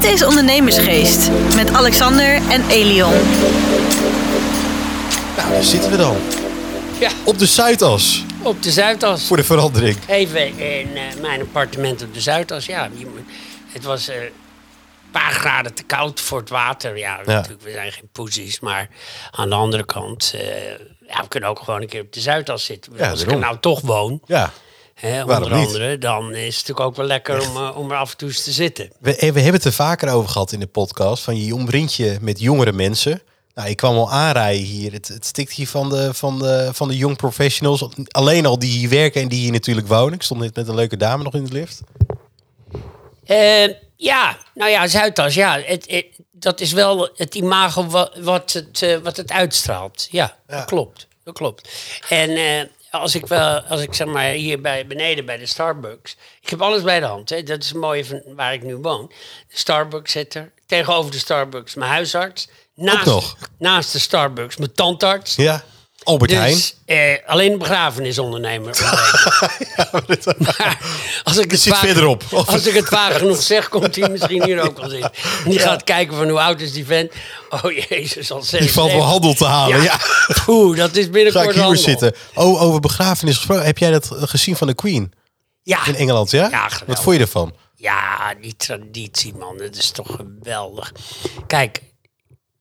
Dit is Ondernemersgeest met Alexander en Elion. Nou, daar zitten we dan. Ja, Op de Zuidas. op de Zuidas. Voor de verandering. Even in eh, mijn appartement op de Zuidas. Ja, het was eh, een paar graden te koud voor het water. Ja, natuurlijk, we zijn geen poesies. Maar aan de andere kant, eh, ja, we kunnen ook gewoon een keer op de Zuidas zitten. Ja, Als ik er nou toch woon, Ja. Hè, onder andere, dan is het natuurlijk ook wel lekker om, eh, om er af en toe eens te zitten. We, eh, we hebben het er vaker over gehad in de podcast. Van je omringt je met jongere mensen. Nou, ik kwam al aanrijden hier. Het, het stikt hier van de, van, de, van de young professionals. Alleen al die hier werken en die hier natuurlijk wonen. Ik stond net met een leuke dame nog in de lift. Eh, ja, nou ja, Zuidas, ja, het, het- dat is wel het imago wat, wat, het, wat het uitstraalt. Ja, dat klopt. Dat klopt. En als ik wel, als ik zeg maar hier bij, beneden bij de Starbucks, ik heb alles bij de hand. Hè. Dat is het mooie van waar ik nu woon. De Starbucks zit er, tegenover de Starbucks mijn huisarts. Naast, nog? naast de Starbucks mijn tandarts. Ja. Albert Heijn. Dus eh, alleen een begrafenisondernemer. maar als ik het zit verderop. Als ik het genoeg zeg, komt hij misschien hier ook al zitten. En die gaat kijken van hoe oud is die vent. Oh jezus, al Die valt wel handel te halen. Ja. Oeh, dat is Ga binnenkort ik hier handel. zitten. Oh, over begrafenis gesproken. Heb jij dat eh, gezien van de Queen Ja. in Engeland? Ja? Ja. Wat vond je ervan? ja, die traditie man, dat is toch geweldig. Kijk,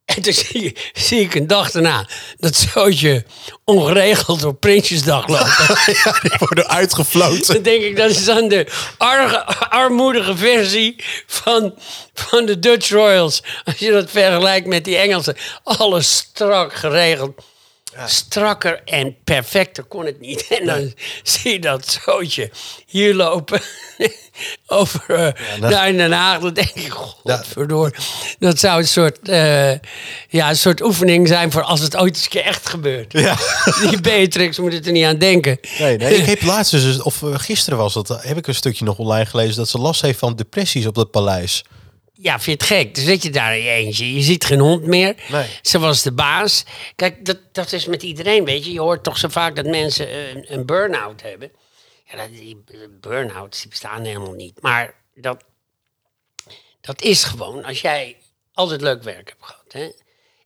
en toen zie, zie ik een dag daarna dat zootje ongeregeld op Prinsjesdag loopt. ja, die worden uitgefloten. Dan denk ik, dat is dan de arge, armoedige versie van, van de Dutch Royals. Als je dat vergelijkt met die Engelsen. Alles strak geregeld. Strakker en perfecter kon het niet. En dan zie je dat zootje hier lopen. Over eh, daar in Den Haag. Dan denk ik, godverdoor. Dat zou een soort, eh, ja, een soort oefening zijn voor als het ooit eens een keer echt gebeurt. Ja. Die Beatrix moet het er niet aan denken. Nee, nee, ik heb laatst, dus, of eh, gisteren was dat, heb ik een stukje nog online gelezen dat ze last heeft van depressies op het paleis. Ja, vind je het gek? Dan zit je daar in je eentje. Je ziet geen hond meer. Nee. Ze was de baas. Kijk, dat, dat is met iedereen, weet je. Je hoort toch zo vaak dat mensen een, een burn-out hebben. Ja, die burn-outs die bestaan helemaal niet. Maar dat, dat is gewoon als jij altijd leuk werk hebt gehad. Hè?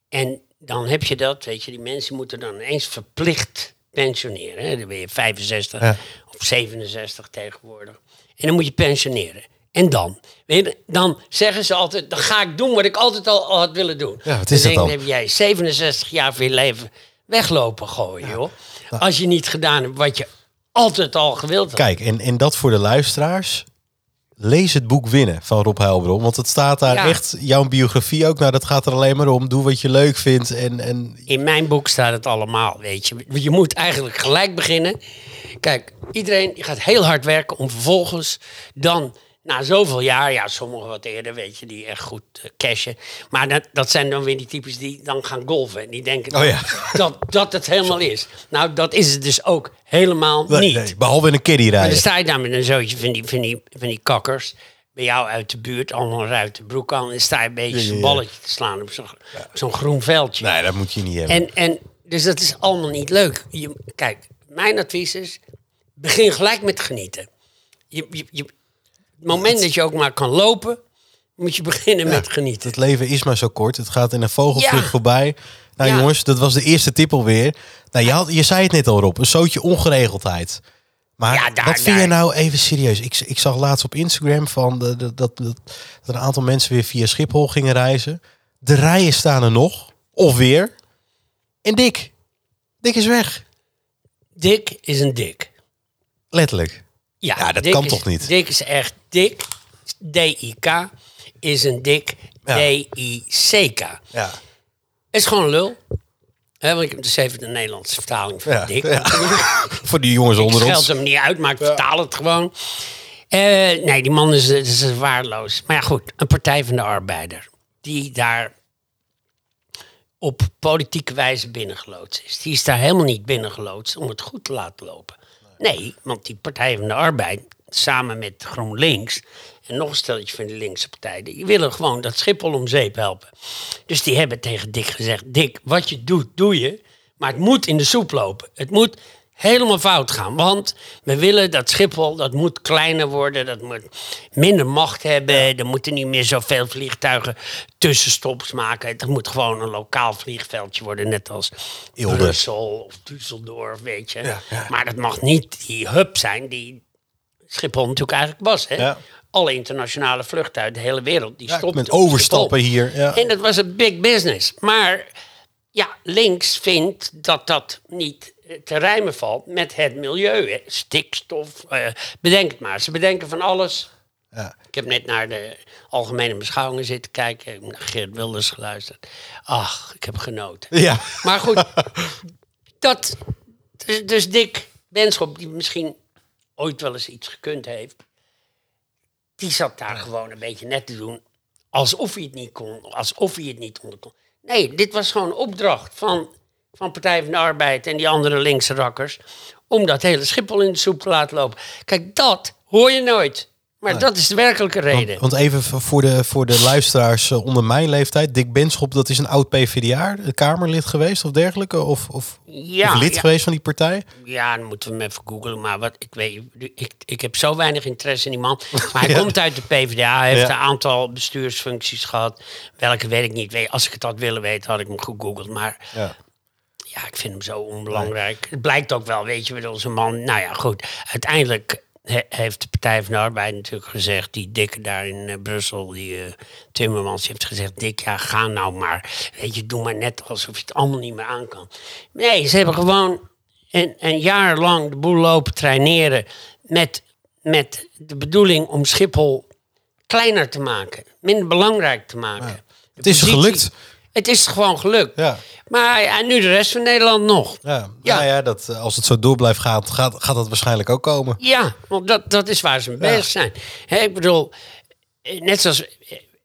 En dan heb je dat, weet je. Die mensen moeten dan ineens verplicht pensioneren. Hè? Dan ben je 65 Ja. of 67 tegenwoordig. En dan moet je pensioneren. En dan? Weet je, dan zeggen ze altijd, dan ga ik doen wat ik altijd al, had willen doen. Ja, wat is dan dat dan? heb jij 67 jaar van je leven weglopen gooien, joh. Als je niet gedaan hebt wat je altijd al gewild had. Kijk, en, en dat voor de luisteraars. Lees het boek Winnen van Rob Heilbron. Want het staat daar Ja. echt, jouw biografie ook. Nou, dat gaat er alleen maar om. Doe wat je leuk vindt. En, en In mijn boek staat het allemaal, weet je. Je moet eigenlijk gelijk beginnen. Kijk, iedereen gaat heel hard werken om vervolgens dan na zoveel jaar, ja, sommigen wat eerder, weet je, die echt goed eh, cashen. Maar dat, dat zijn dan weer die types die dan gaan golven. En die denken Oh ja. dat, dat het helemaal is. Nou, dat is het dus ook helemaal nee, niet. nee, behalve in een kiddie Maar dan rijden. sta je daar met een zootje van die, van die, van die kakkers. Bij jou uit de buurt, allemaal uit de broek aan. En sta je een beetje Ja, ja, zo'n ja. balletje te slaan op zo'n groen veldje. Nee, dat moet je niet hebben. En, en dus dat is allemaal niet leuk. Je, kijk, mijn advies is: begin gelijk met genieten. Je, je, je, moment dat je ook maar kan lopen, moet je beginnen met genieten. Het leven is maar zo kort. Het gaat in een vogelvlucht voorbij. Nou jongens, dat was de eerste tip alweer. Nou, je, had, je zei het net al Rob, een zootje ongeregeldheid. Maar Ja, daar- wat vind je nou even serieus? Ik, ik zag laatst op Instagram van de, de- dat, dat, dat een aantal mensen weer via Schiphol gingen reizen. De rijen staan er nog. Of weer. En Dick. Dick is weg. Dik is een dik. Letterlijk. Ja, Ja, dat kan is- toch niet? Dik is echt dik. D-I-K is een dik. Ja. D-I-C-K. Ja. Is gewoon lul. Hè, want ik heb dus even de Nederlandse vertaling van Ja. dik. Voor die jongens onder Scheld ons. hem niet uit, maar ik vertaal het gewoon. Eh, nee, die man is, is waardeloos. Maar ja, goed, een Partij van de Arbeider. Die daar op politieke wijze binnengeloodst is. Die is daar helemaal niet binnengeloodst om het goed te laten lopen. Nee, want die Partij van de Arbeid, samen met GroenLinks... en nog een stelletje van de linkse partijen... die willen gewoon dat Schiphol om zeep helpen. Dus die hebben tegen Dick gezegd... Dick, wat je doet, doe je. Maar het moet in de soep lopen. Het moet helemaal fout gaan. Want we willen dat Schiphol, dat moet kleiner worden, dat moet minder macht hebben. Er moeten niet meer zoveel vliegtuigen tussenstops maken. Het moet gewoon een lokaal vliegveldje worden, net als. Brussel of Düsseldorf, weet je. Ja, ja. Maar dat mag niet die hub zijn die Schiphol natuurlijk eigenlijk was. Hè? Ja. Alle internationale vluchten uit de hele wereld, die Ja, stopten met overstappen Schiphol. hier. Ja. En dat was een big business. Maar ja, links vindt dat dat niet te rijmen valt met het milieu. Hè. Stikstof, eh, bedenk het maar. Ze bedenken van alles. Ja. Ik heb net naar de algemene beschouwingen zitten kijken. Ik heb naar Geert Wilders geluisterd. Ach, ik heb genoten. Ja. Maar goed, dat, dus, dus Dick Benschop, die misschien ooit wel eens iets gekund heeft, die zat daar gewoon een beetje net te doen alsof hij het niet kon, alsof hij het niet onder kon. Nee, dit was gewoon een opdracht van, van Partij van de Arbeid en die andere linkse rakkers om dat hele Schiphol in de soep te laten lopen. Kijk, dat hoor je nooit. Maar dat is de werkelijke reden. Want even voor de, voor de luisteraars eh, onder mijn leeftijd. Dick Benschop, dat is een oud PvdA, Kamerlid geweest of dergelijke? Of, of, Ja, of lid ja. geweest van die partij? Ja, dan moeten we hem even googlen. Maar wat, ik, weet, ik, ik heb zo weinig interesse in die man. Maar hij Ja. komt uit de PvdA. Hij heeft een aantal bestuursfuncties gehad. Welke weet ik niet. Als ik het had willen weten, had ik hem gegoogeld. Maar Ja. ik vind hem zo onbelangrijk. Het blijkt ook wel, weet je, met onze man. Nou ja, goed. Uiteindelijk he- heeft de Partij van de Arbeid natuurlijk gezegd... die dikke daar in eh, Brussel, die eh, Timmermans, heeft gezegd... Dick, ja, ga nou maar. Weet je, doe maar net alsof je het allemaal niet meer aan kan. Nee, ze hebben gewoon een, een jaar lang de boel lopen traineren... met, met de bedoeling om Schiphol kleiner te maken. Minder belangrijk te maken. Het is positie- gelukt. Het is gewoon gelukt. Ja. Maar ja, nu de rest van Nederland nog. Ja, Ja. Nou ja dat, eh, als het zo door blijft gaan, gaat, gaat dat waarschijnlijk ook komen. Ja, want dat, dat is waar ze mee bezig zijn. Hè, ik bedoel, eh, net zoals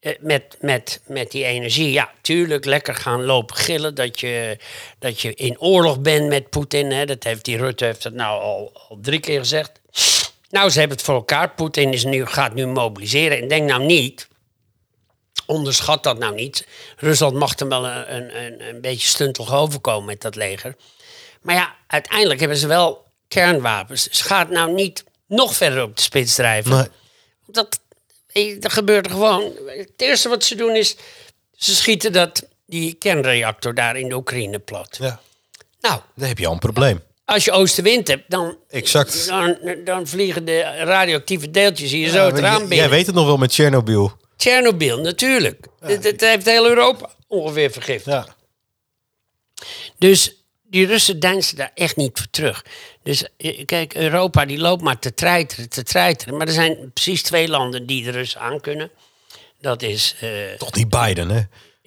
eh, met, met, met die energie. Ja, tuurlijk, lekker gaan lopen gillen dat je, dat je in oorlog bent met Poetin. Hè. Dat heeft die Rutte heeft dat nou al, al drie keer gezegd. Nou, ze hebben het voor elkaar. Poetin is nu, gaat nu mobiliseren. En denk nou niet, onderschat dat nou niet. Rusland mag er wel een, een, een, beetje stuntel overkomen met dat leger. Maar ja, uiteindelijk hebben ze wel kernwapens. Dus gaat nou niet nog verder op de spits drijven. Dat, dat gebeurt er gewoon. Het eerste wat ze doen is, ze schieten dat, die kernreactor daar in de Oekraïne plat. Ja. Nou, Dan heb je al een probleem. als je oostenwind hebt, dan, Exact. dan, dan vliegen de radioactieve deeltjes hier zo het raam jij- binnen. Jij weet het nog wel met Tsjernobyl. Tsjernobyl, natuurlijk. Het, het heeft heel Europa ongeveer vergiftigd. Ja. Dus die Russen deinzen daar echt niet voor terug. Dus eh, kijk, Europa die loopt maar te treiteren, te treiteren. Maar er zijn precies twee landen die de Russen aankunnen. Dat is eh, Toch niet Biden, hè?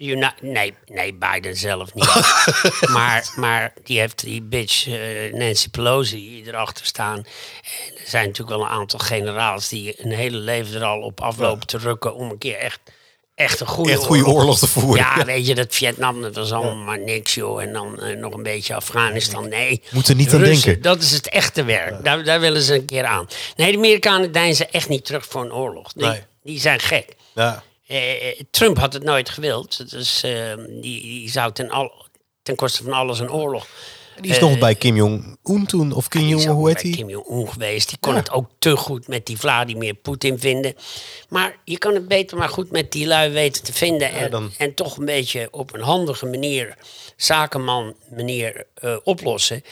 Uni- nee, nee, Biden zelf niet. maar, maar die heeft die bitch eh, Nancy Pelosi erachter staan. En er zijn natuurlijk wel een aantal generaals die een hele leven er al op aflopen te rukken om een keer echt, echt een goede, Echt goede oorlog te voeren. Ja, weet je, dat Vietnam, dat was allemaal maar niks, joh. En dan eh, nog een beetje Afghanistan. Nee. Moet er niet aan denken. Dat is het echte werk. Daar, daar willen ze een keer aan. Nee, de Amerikanen deinzen echt niet terug voor een oorlog. Die, Nee. die zijn gek. Ja. Eh, Trump had het nooit gewild. Dus eh, die, die zou ten, al, ten koste van alles een oorlog. Die is nog bij Kim Jong-un toen. Of Kim is Jong, hoe heet bij die? Kim Jong-un geweest. Die kon Ja. het ook te goed met die Vladimir Poetin vinden. Maar je kan het beter maar goed met die lui weten te vinden. En, en toch een beetje op een handige manier, zakenman manier eh, oplossen.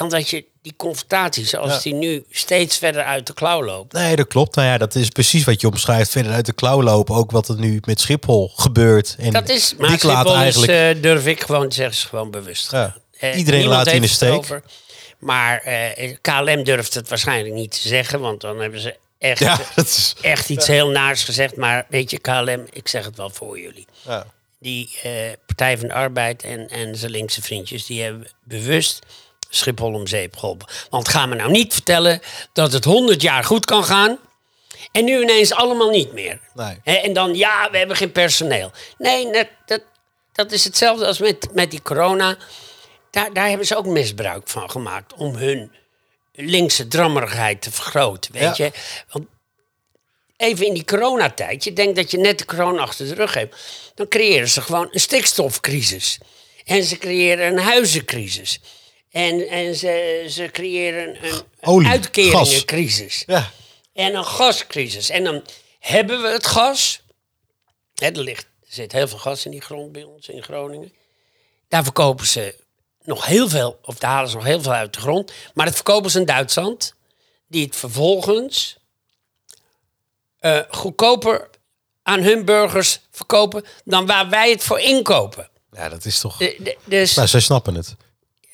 Dan dat je die confrontatie zoals Ja. die nu steeds verder uit de klauw loopt. Nee, dat klopt. Nou ja, dat is precies wat je omschrijft. Verder uit de klauw lopen. Ook wat er nu met Schiphol gebeurt. En Dat is, maar Schiphol eigenlijk... is, eh, durf ik gewoon te zeggen, is gewoon bewust. Ja. Eh, Iedereen laat in de steek. over. Maar eh, KLM durft het waarschijnlijk niet te zeggen, want dan hebben ze echt, ja, dat is... echt iets heel naars gezegd. Maar weet je, KLM, ik zeg het wel voor jullie. Ja. Die eh, Partij van de Arbeid en, en zijn linkse vriendjes, die hebben bewust Schiphol om zeep geholpen. Want ga me nou niet vertellen dat het 100 jaar goed kan gaan. En nu ineens allemaal niet meer. Nee. En dan, ja, we hebben geen personeel. Nee, dat, dat, dat is hetzelfde als met, met die corona. Daar, daar hebben ze ook misbruik van gemaakt om hun linkse drammerigheid te vergroten. Weet Ja. je? Want even in die coronatijd, je denkt dat je net de corona achter de rug hebt, dan creëren ze gewoon een stikstofcrisis. En ze creëren een huizencrisis. En, en ze, ze creëren een, Olie, uitkeringencrisis. Ja. En een gascrisis. En dan hebben we het gas. Hè, er, ligt, er zit heel veel gas in die grond bij ons in Groningen. Daar verkopen ze nog heel veel, of daar halen ze nog heel veel uit de grond. Maar dat verkopen ze in Duitsland. Die het vervolgens eh, goedkoper aan hun burgers verkopen dan waar wij het voor inkopen. ja, dat is toch... De- de- dus Nou, zij snappen het.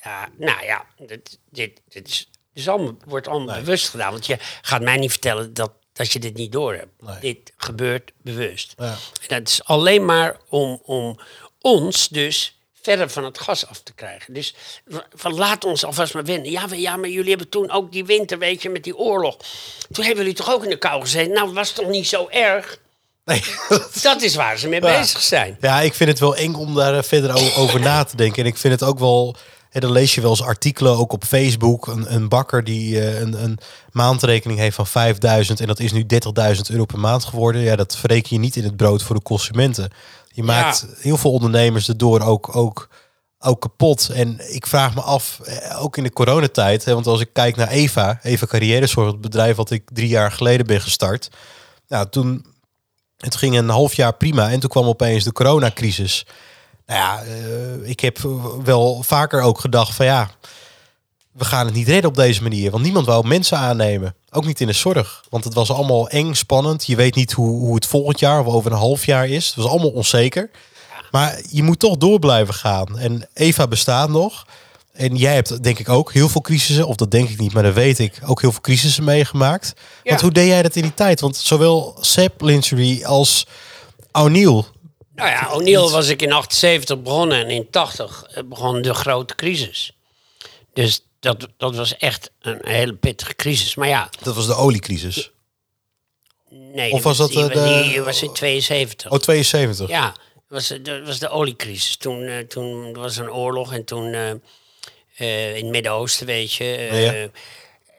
Ja, nou ja, dit, dit, dit is, allemaal, wordt allemaal bewust gedaan. Want je gaat mij niet vertellen dat, dat je dit niet doorhebt. Nee. Dit gebeurt bewust. Ja. En dat is alleen maar om, om ons dus verder van het gas af te krijgen. Dus van laat ons alvast maar winnen. Ja, maar, ja, maar jullie hebben toen ook die winter, weet je, met die oorlog. Toen hebben jullie toch ook in de kou gezeten? Nou, was toch niet zo erg? Nee. Dat is waar ze mee Ja. bezig zijn. Ja, ik vind het wel eng om daar eh, verder over na te denken. En ik vind het ook wel. Hè, dan lees je wel eens artikelen, ook op Facebook. Een, een bakker die eh, een, een maandrekening heeft van 5000 en dat is nu 30.000 euro per maand geworden. Ja, dat verreken je niet in het brood voor de consumenten. Je maakt heel veel ondernemers erdoor ook, ook, ook kapot. En ik vraag me af, eh, ook in de coronatijd, hè, want als ik kijk naar Eva, Eva Carrièrezorg, het bedrijf wat ik drie jaar geleden ben gestart. Nou, toen het ging een half jaar prima en toen kwam opeens de coronacrisis. Nou ja, eh, ik heb wel vaker ook gedacht van ja, we gaan het niet redden op deze manier. Want niemand wou mensen aannemen. Ook niet in de zorg. Want het was allemaal eng, spannend. Je weet niet hoe, hoe het volgend jaar of over een half jaar is. Het was allemaal onzeker. Maar je moet toch door blijven gaan. En Eva bestaat nog. En jij hebt denk ik ook heel veel crisissen, of dat denk ik niet, maar dat weet ik, ook heel veel crisissen meegemaakt. Want hoe deed jij dat in die tijd? Want zowel Sepp Lingerie als O'Neill. Nou ja, O'Neill was ik in 78 begonnen en in 80 begon de grote crisis. Dus dat, dat was echt een hele pittige crisis. Maar ja, Dat was de oliecrisis. nee, Of was dat, die, eh, de- die was in 72. Oh, 72. Ja, dat was, dat was de oliecrisis. Toen, eh, toen was er een oorlog en toen eh, eh, in het Midden-Oosten, weet je. eh, Ja.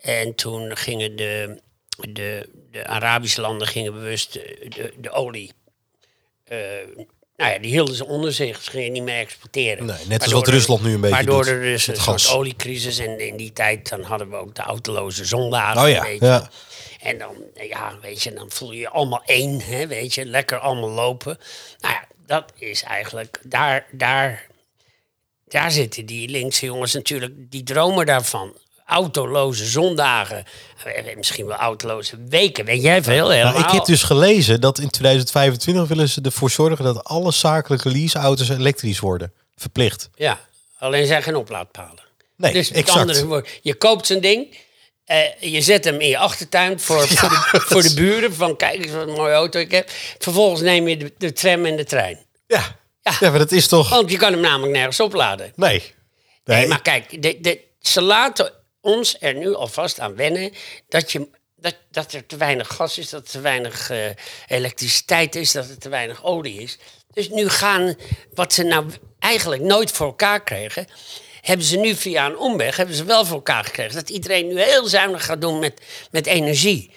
En toen gingen de, de, de Arabische landen gingen bewust de, de, de olie. Eh, nou ja, die hielden ze onder zich. Ze gingen niet meer exporteren. Nee, net als Waardoor wat Rusland nu een beetje Waardoor doet er dus een soort oliecrisis. En in die tijd dan hadden we ook de autoloze zondagen. Oh ja, weet je. ja. En dan, ja, weet je, dan voel je je allemaal één, hè, weet je, lekker allemaal lopen. Nou ja, dat is eigenlijk, daar, daar, daar zitten die linkse jongens natuurlijk, die dromen daarvan. Autoloze zondagen, Eh, misschien wel autoloze weken, weet jij veel helemaal. Nou, ik heb dus gelezen dat in 2025 willen ze ervoor zorgen dat alle zakelijke leaseauto's elektrisch worden. Verplicht. Ja, alleen zijn geen oplaadpalen. Nee, dus met exact. andere woorden, je koopt zo'n ding, eh, je zet hem in je achtertuin voor, voor, de, voor de buren, van kijk eens wat een mooie auto ik heb. Vervolgens neem je de, de tram en de trein. Ja. Ja. ja, maar dat is toch... Want je kan hem namelijk nergens opladen. Nee. Nee, Nee, maar kijk, de, de, ze laten ons er nu alvast aan wennen dat, je, dat, dat er te weinig gas is, dat er te weinig eh, elektriciteit is, dat er te weinig olie is. Dus nu gaan, wat ze nou eigenlijk nooit voor elkaar kregen, hebben ze nu via een omweg hebben ze wel voor elkaar gekregen. Dat iedereen nu heel zuinig gaat doen met, met energie.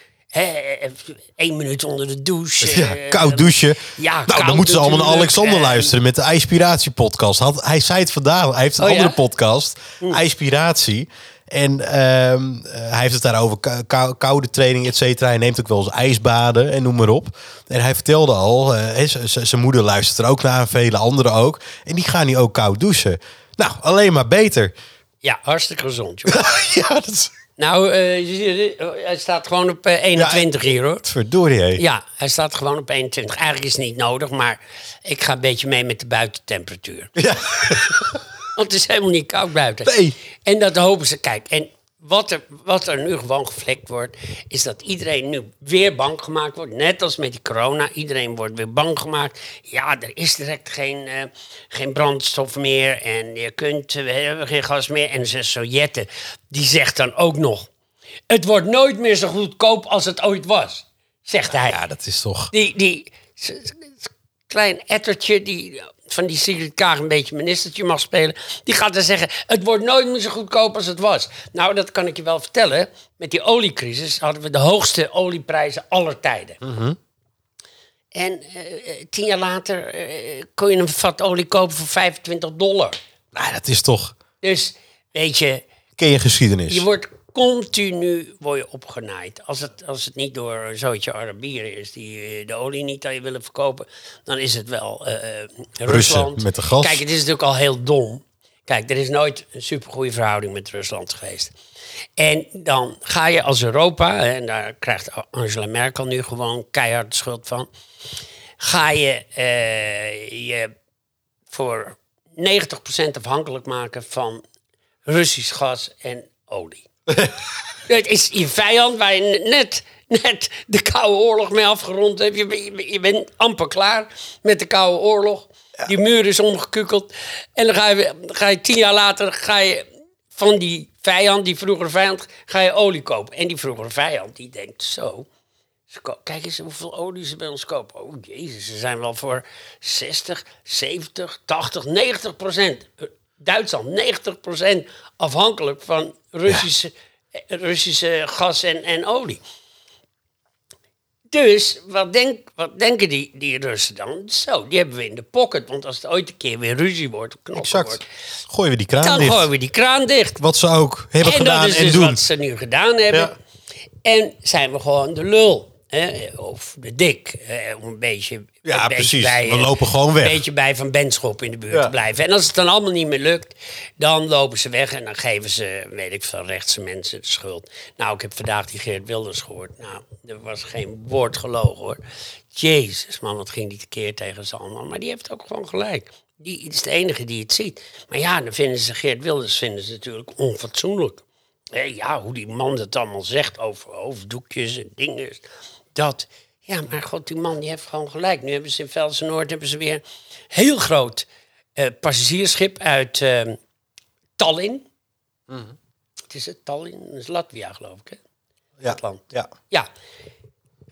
Eén minuut onder de douche. Ja, eh, koud douchen. Ja, nou, koud dan moeten ze allemaal naar. Alexander En- luisteren met de IJspiratie podcast. Had, hij zei het vandaag. Hij heeft een Oh, ja? andere podcast, IJspiratie. En ehm, eh, hij heeft het daarover kou- kou- koude training, et cetera. Hij neemt ook wel eens ijsbaden en noem maar op. En hij vertelde al, eh, zijn moeder luistert er ook naar, en vele anderen ook. En die gaan nu ook koud douchen. Nou, alleen maar beter. Ja, hartstikke gezond. Joh. ja, dat is nou, eh, je ziet het, hij staat gewoon op eh, 21 hier hoor. verdorie. hé. Ja, hij staat gewoon op 21. Eigenlijk is het niet nodig, maar ik ga een beetje mee met de buitentemperatuur. Ja. Want het is helemaal niet koud buiten. Nee. En dat hopen ze. Kijk, en wat er, wat er nu gewoon geflikt wordt, is dat iedereen nu weer bang gemaakt wordt. Net als met die corona. Iedereen wordt weer bang gemaakt. Ja, er is direct geen, eh, geen brandstof meer. En je kunt, we hebben geen gas meer. En de Sovjetten, die zegt dan ook nog... Het wordt nooit meer zo goedkoop als het ooit was, zegt hij. ja, dat is toch... Die, die klein ettertje die van die Sigrid Kaag een beetje ministertje mag spelen, die gaat dan zeggen: het wordt nooit meer zo goedkoop als het was. Nou, dat kan ik je wel vertellen. Met die oliecrisis hadden we de hoogste olieprijzen aller tijden. En eh, eh, tien jaar later eh, kon je een vat olie kopen voor 25 dollar. Nou, dat is toch... Dus weet je, Ken je geschiedenis? je wordt continu word je opgenaaid. Als het, als het niet door een zootje Arabieren is die eh, de olie niet aan je willen verkopen, dan is het wel eh, eh, Rusland. met de gas. Kijk, het is natuurlijk al heel dom. Kijk, er is nooit een supergoeie verhouding met Rusland geweest. En dan ga je als Europa, en daar krijgt Angela Merkel nu gewoon keihard de schuld van, ga je je voor 90% afhankelijk maken van Russisch gas en olie. Het is je vijand waar je net, net de Koude Oorlog mee afgerond hebt. Je, bent- je, bent- je bent amper klaar met de Koude Oorlog. Die muur is omgekukeld. En dan ga je, ga je tien jaar later ga je van die vijand, die vroegere vijand, ga je olie kopen. En die vroegere vijand, die denkt zo... Kijk eens hoeveel olie ze bij ons kopen. Oh jezus, ze zijn wel voor 60, 70, 80, 90 procent. Duitsland, 90 procent afhankelijk van Russische, eh, Russische gas en, en olie. Dus wat, denk, wat denken die, die Russen dan? Zo, die hebben we in de pocket. Want als het ooit een keer weer ruzie wordt, Exact. wordt, Gooien we die kraan dan dicht. gooien we die kraan dicht. Wat ze ook hebben en gedaan dat is en dus doen. wat ze nu gedaan hebben. Ja. En zijn we gewoon de lul. Hè? Of de dik. Om een beetje, Ja, een precies. beetje bij, We eh, lopen gewoon weg. Een beetje bij Van Benschop in de buurt Ja. te blijven. En als het dan allemaal niet meer lukt, dan lopen ze weg. En dan geven ze, weet ik veel, rechtse mensen de schuld. Nou, ik heb vandaag die Geert Wilders gehoord. Nou, er was geen woord gelogen hoor. Jezus man, wat ging die tekeer tegen ze allemaal. Maar die heeft ook gewoon gelijk. Die is de enige die het ziet. Maar ja, dan vinden ze Geert Wilders vinden ze natuurlijk onfatsoenlijk. Ja, hoe die man het allemaal zegt over hoofddoekjes en dingen. Dat. Ja, maar god, die man die heeft gewoon gelijk. Nu hebben ze in Velsen Noord hebben ze weer een heel groot eh, passagiersschip uit eh, Tallinn. Het is het Tallinn, dat is Latvia geloof ik. Hè? Ja. land. Ja. Ja,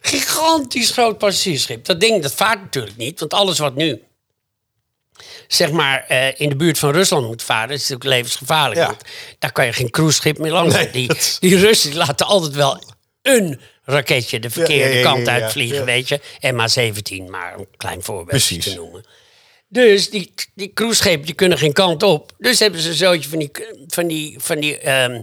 gigantisch groot passagiersschip. Dat ding dat vaart natuurlijk niet, want alles wat nu zeg maar eh, in de buurt van Rusland moet varen, is natuurlijk levensgevaarlijk. Ja. Want daar kan je geen cruiseschip meer langs. Nee, die, dat- die Russen die laten altijd wel een raketje de verkeerde ja, ja, kant uitvliegen, ja. weet je. MH17, maar een klein voorbeeld Precies. te noemen. Dus die, die cruiseschepen die kunnen geen kant op. Dus hebben ze zootje van die, van die, van die ehm,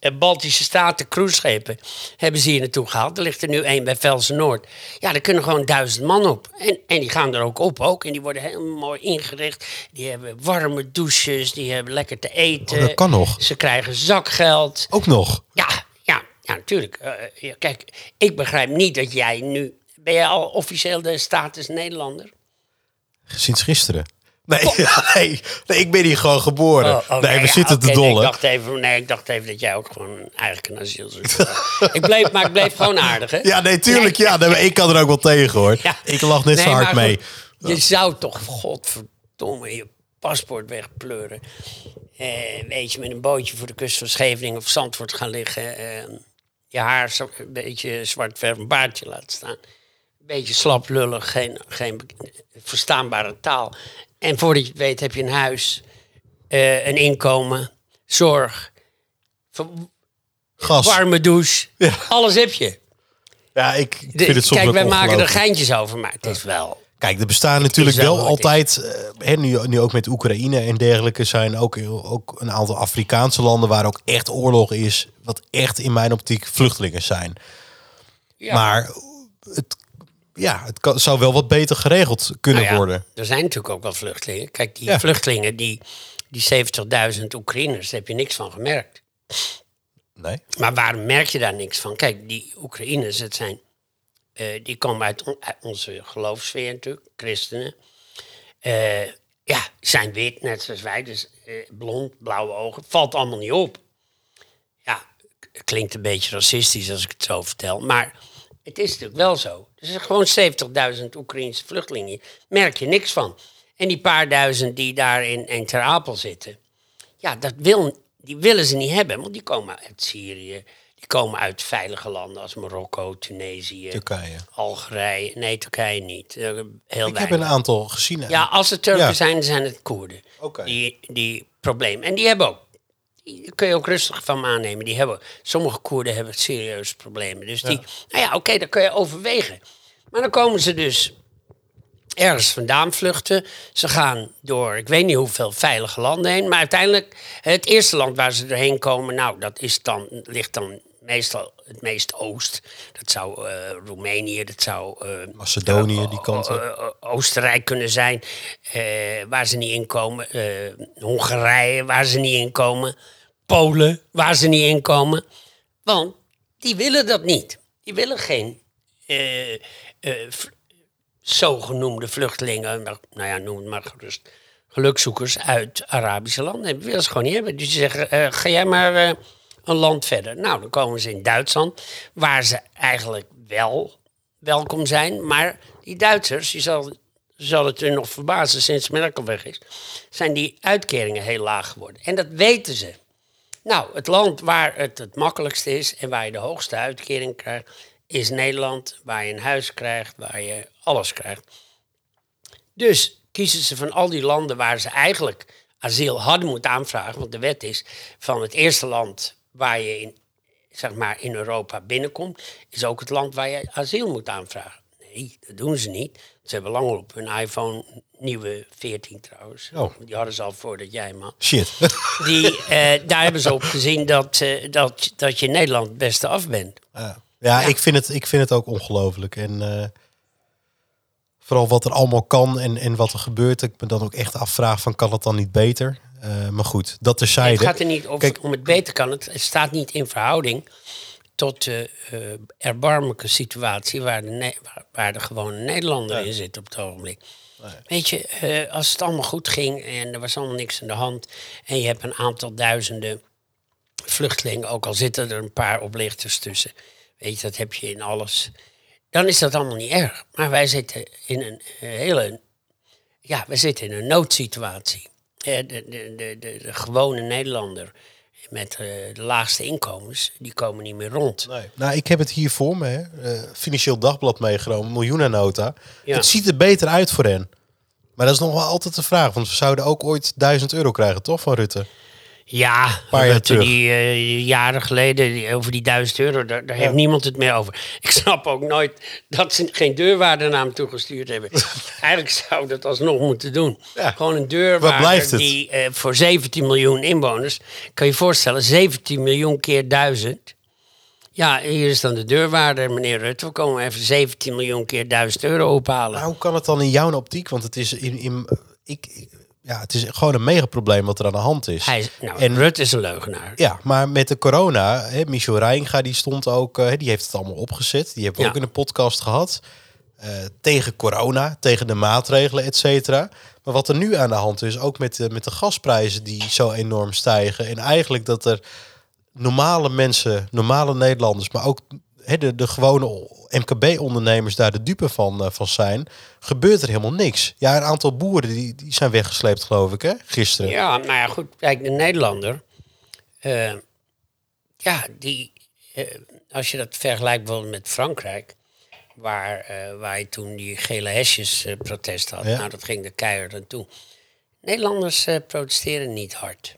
eh, Baltische Staten cruiseschepen hebben ze hier naartoe gehaald. Er ligt er nu één bij Velsen Noord. Ja, daar kunnen gewoon duizend man op. En, en die gaan er ook op ook. En die worden helemaal mooi ingericht. Die hebben warme douches, die hebben lekker te eten. Oh, dat kan nog. Ze krijgen zakgeld. Ook nog. Ja, ja, natuurlijk. Eh, kijk, ik begrijp niet dat jij nu... Ben jij al officieel de status Nederlander? Sinds gisteren. Nee, nee, nee, ik ben hier gewoon geboren. Oh, nee, we ja, zitten te nee, dollen. ik, dacht even, nee, ik dacht even dat jij ook gewoon eigenlijk een asielzoeker was. ik bleef, maar ik bleef gewoon aardig, hè? Ja, nee, tuurlijk. Ja, nee, maar ik kan er ook wel tegen, hoor. Ja. Ik lach net zo hard mee. goed, je zou toch, godverdomme, je paspoort wegpleuren. Eh, weet je, met een bootje voor de kust van Scheveningen of Zandvoort gaan liggen. eh, je haar zo, een beetje zwart verf, een baardje laten staan. Een beetje slap lullig, geen, geen verstaanbare taal. En voordat je het weet heb je een huis, eh, een inkomen, zorg, Gas. warme douche. Ja. Alles heb je. Ja, ik ik vind het soms kijk, wij maken er geintjes over, maar het is wel... Kijk, er bestaan natuurlijk wel altijd, eh, hè, nu, nu ook met Oekraïne en dergelijke, zijn ook, ook een aantal Afrikaanse landen waar ook echt oorlog is, wat echt in mijn optiek vluchtelingen zijn. Ja. Maar het, ja, het kan, zou wel wat beter geregeld kunnen Nou ja, worden. Er zijn natuurlijk ook wel vluchtelingen. Kijk, die Ja. vluchtelingen, die, die 70.000 Oekraïners, daar heb je niks van gemerkt. Nee? Maar waarom merk je daar niks van? Kijk, die Oekraïners, het zijn, eh, die komen uit, on- uit onze geloofsfeer natuurlijk, christenen. Eh, ja, zijn wit, net zoals wij, dus eh, blond, blauwe ogen. Valt allemaal niet op. Ja, klinkt een beetje racistisch als ik het zo vertel, maar het is natuurlijk wel zo. Er zijn gewoon 70.000 Oekraïnse vluchtelingen, merk je niks van. En die paar duizend die daar in, in zitten, ja, dat wil, die willen ze niet hebben, want die komen uit Syrië. Die komen uit veilige landen als Marokko, Tunesië, Turkije. Algerije. Nee, Turkije niet. Eh, Heel Ik heb een aantal gezien. Ja, als het Turken Ja. zijn, zijn het Koerden. Oké. Die, die probleem. En die hebben ook. Die kun je ook rustig van me aannemen. Die hebben, sommige Koerden hebben serieuze problemen. Dus die, nou ja, oké, dat kun je overwegen. Maar dan komen ze dus ergens vandaan vluchten. Ze gaan door, ik weet niet hoeveel veilige landen heen. Maar uiteindelijk, het eerste land waar ze erheen komen, nou, dat is dan, ligt dan meestal het meest oost. Dat zou eh, Roemenië, dat zou... eh, Macedonië, die kant op. eh, eh, Oostenrijk kunnen zijn, eh, waar ze niet in komen. Eh, Hongarije, waar ze niet in komen. Polen, waar ze niet in komen. Want die willen dat niet. Die willen geen eh, eh, zogenoemde vluchtelingen, nou ja, noem het maar gerust, gelukzoekers uit Arabische landen. Dat willen ze gewoon niet hebben. Dus die zeggen, eh, ga jij maar eh, een land verder. Nou, dan komen ze in Duitsland, waar ze eigenlijk wel welkom zijn. Maar die Duitsers, je zal, zal het er nog verbazen sinds Merkel weg is, zijn die uitkeringen heel laag geworden. En dat weten ze. Nou, het land waar het het makkelijkste is en waar je de hoogste uitkering krijgt, is Nederland. Waar je een huis krijgt, waar je alles krijgt. Dus kiezen ze van al die landen waar ze eigenlijk asiel hadden moeten aanvragen. Want de wet is van het eerste land waar je in, zeg maar, in Europa binnenkomt, is ook het land waar je asiel moet aanvragen. Nee, dat doen ze niet. Ze hebben lang op hun iPhone, nieuwe 14 trouwens. Oh. Die hadden ze al voordat jij man. Shit. Die, eh, daar hebben ze op gezien dat, eh, dat, dat je in Nederland het beste af bent. Ja, ja, Ik, vind het, ik vind het ook ongelooflijk. En eh, vooral wat er allemaal kan en, en wat er gebeurt. Ik me dan ook echt afvraag van kan het dan niet beter? Eh, maar goed, dat Het terzijde. gaat er niet over, Kijk- om het beter kan. Het, het staat niet in verhouding tot de eh, erbarmelijke situatie waar de, Ne- waar, waar de gewone Nederlander in zit op het ogenblik. Weet je, eh, als het allemaal goed ging en er was allemaal niks aan de hand en je hebt een aantal duizenden vluchtelingen, ook al zitten er een paar oplichters tussen, weet je, dat heb je in alles, dan is dat allemaal niet erg. Maar wij zitten in een hele ja, we zitten in een noodsituatie. De, de, de, de, gewone Nederlander met eh, de laagste inkomens, die komen niet meer rond. Nee. Nou, ik heb het hier voor me. Hè. Eh, Financieel Dagblad meegenomen, miljoenennota. Ja. Het ziet er beter uit voor hen. Maar dat is nog wel altijd de vraag. Want we zouden ook ooit 1000 euro krijgen, toch, van Rutte? Ja, dat die eh, jaren geleden, die- over die duizend euro, daar, daar heeft niemand het meer over. Ik snap ook nooit dat ze geen deurwaarder naar hem toegestuurd hebben. Eigenlijk zou dat alsnog moeten doen. Ja. Gewoon een deurwaarder het? die eh, voor 17 miljoen inwoners, kan je je voorstellen, 17 miljoen keer 1000. Ja, hier is dan de deurwaarder, meneer Rutte. We komen even 17 miljoen keer 1000 euro ophalen. Maar hoe kan het dan in jouw optiek? Want het is, in, in, ik- ja, het is gewoon een mega probleem wat er aan de hand is. Hij is, nou, En- Rutte is een leugenaar. Ja, maar met de corona, hè, Michel Reijnga die stond ook, eh, die heeft het allemaal opgezet. Die hebben we Ja. ook in een podcast gehad. Eh, tegen corona, tegen de maatregelen, et cetera. Maar wat er nu aan de hand is, ook met de, met de gasprijzen die zo enorm stijgen. En eigenlijk dat er normale mensen, normale Nederlanders, maar ook hè, de, de gewone MKB-ondernemers daar de dupe van, eh, van zijn, gebeurt er helemaal niks. Ja, een aantal boeren die, die zijn weggesleept, geloof ik, hè, gisteren. Ja, nou ja, goed. Kijk, de Nederlander. eh, ja, die. eh, als je dat vergelijkt bijvoorbeeld met Frankrijk. Waar, waar je toen die gele hesjes eh, protest had. Ja. Nou, dat ging de keihard aan toe. Nederlanders protesteren niet hard.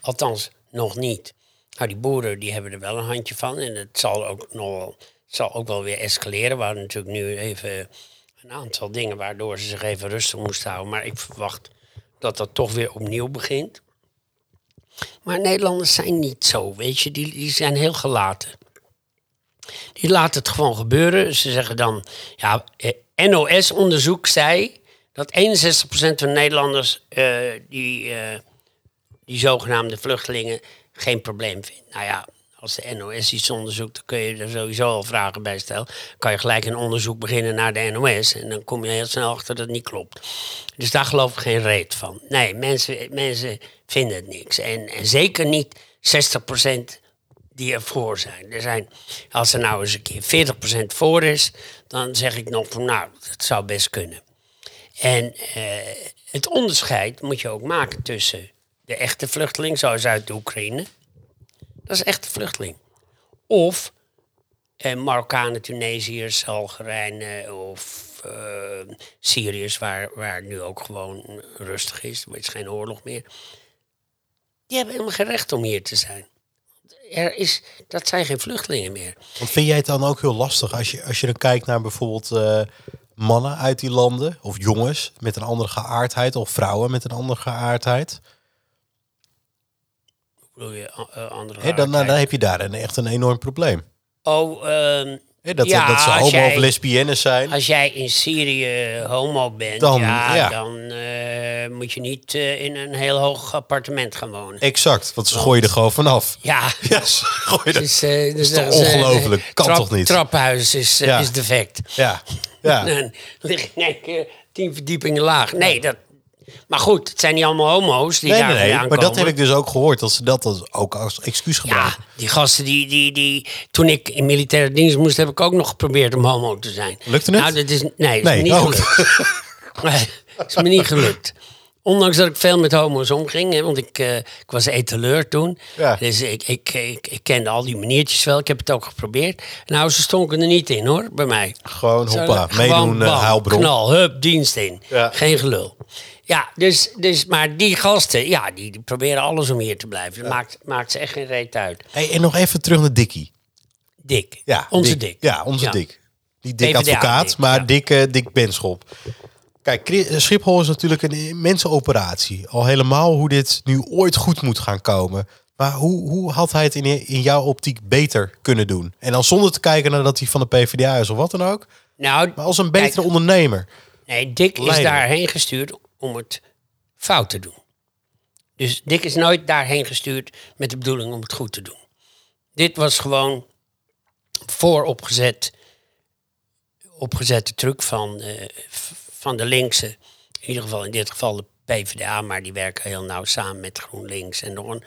Althans, nog niet. Nou, die boeren die hebben er wel een handje van. En het zal ook, nog zal ook wel weer escaleren. We hadden natuurlijk nu even een aantal dingen waardoor ze zich even rustig moesten houden. Maar ik verwacht dat dat toch weer opnieuw begint. Maar Nederlanders zijn niet zo, weet je. Die, die zijn heel gelaten. Die laten het gewoon gebeuren. Ze zeggen dan, ja, eh, NOS-onderzoek zei dat 61% van Nederlanders eh, die, eh, die zogenaamde vluchtelingen geen probleem vindt. Nou ja, als de NOS iets onderzoekt, dan kun je er sowieso al vragen bij stellen. Kan je gelijk een onderzoek beginnen naar de NOS en dan kom je heel snel achter dat het niet klopt. Dus daar geloof ik geen reet van. Nee, mensen, mensen vinden het niks. En, zeker niet 60% die ervoor zijn. Er zijn. Als er nou eens een keer 40% voor is, dan zeg ik nog van nou, dat zou best kunnen. En eh, het onderscheid moet je ook maken tussen de echte vluchteling, zoals uit de Oekraïne. Dat is een echte vluchteling. Of eh, Marokkanen, Tunesiërs, Algerijnen of eh, Syriërs, waar, waar nu ook gewoon rustig is. Er is geen oorlog meer. Die hebben helemaal geen recht om hier te zijn. Er is, dat zijn geen vluchtelingen meer. Want vind jij het dan ook heel lastig als je, als je dan kijkt naar bijvoorbeeld eh, mannen uit die landen? Of jongens met een andere geaardheid? Of vrouwen met een andere geaardheid? Hoe bedoel je, a- eh, andere Hè, dan, dan, hardheid? dan heb je daar een, echt een enorm probleem. Oh, ehm, dat, Ja, dat ze homo jij- of lesbiennes zijn. als jij in Syrië homo bent, Dan, ja, ja. dan eh, moet je niet eh, in een heel hoog appartement gaan wonen. Exact, want ze gooien er gewoon vanaf. Ja, Ja, ze gooien dus, eh, dus is toch ze, eh, ongelooflijk? Kan trap- toch niet? Traphuis is, eh, Ja. is defect. Ja, ja. Dan lig keer tien verdiepingen laag. Nee, dat... Maar goed, het zijn niet allemaal homo's die Nee, daar nee, nee. Maar dat heb ik dus ook gehoord. Dat ze dat als- ook als excuus Ja, gebruiken. die gasten die, die, die... Toen ik in militaire dienst moest, heb ik ook nog geprobeerd om homo te zijn. Lukte het? Nou, dat is, nee, is Nee, me niet oh. gelukt. Nee, is me niet gelukt. Ondanks dat ik veel met homo's omging, hè, want ik, eh, ik was etaleur toen. Ja. Dus ik, ik, ik, ik kende al die maniertjes wel. Ik heb het ook geprobeerd. Nou, ze stonken er niet in hoor, bij mij. Gewoon hoppa, gewoon meedoen, eh, bam, huilbron. Knal, hup, dienst in. Ja. Geen gelul. Ja, dus, dus, maar die gasten, ja, die, die proberen alles om hier te blijven. Dat maakt, maakt ze echt geen reet uit. Hey, en nog even terug naar Dikkie. Dik. Ja, Onze dik. Ja, onze. Niet dik PvdA advocaat, Dick, maar dik, eh, dik Benschop. Kijk, Chri- Schiphol is natuurlijk een immense operatie. Al helemaal hoe dit nu ooit goed moet gaan komen. Maar hoe, hoe had hij het in, in jouw optiek beter kunnen doen? En dan zonder te kijken naar dat hij van de PvdA is of wat dan ook. Nou, Maar als een betere Kijk. ondernemer. Nee, Dick is daarheen gestuurd om het fout te doen. Dus Dick is nooit daarheen gestuurd met de bedoeling om het goed te doen. Dit was gewoon vooropgezet opgezette truc van, eh, van de linkse. In ieder geval in dit geval de PvdA, maar die werken heel nauw samen met GroenLinks en een.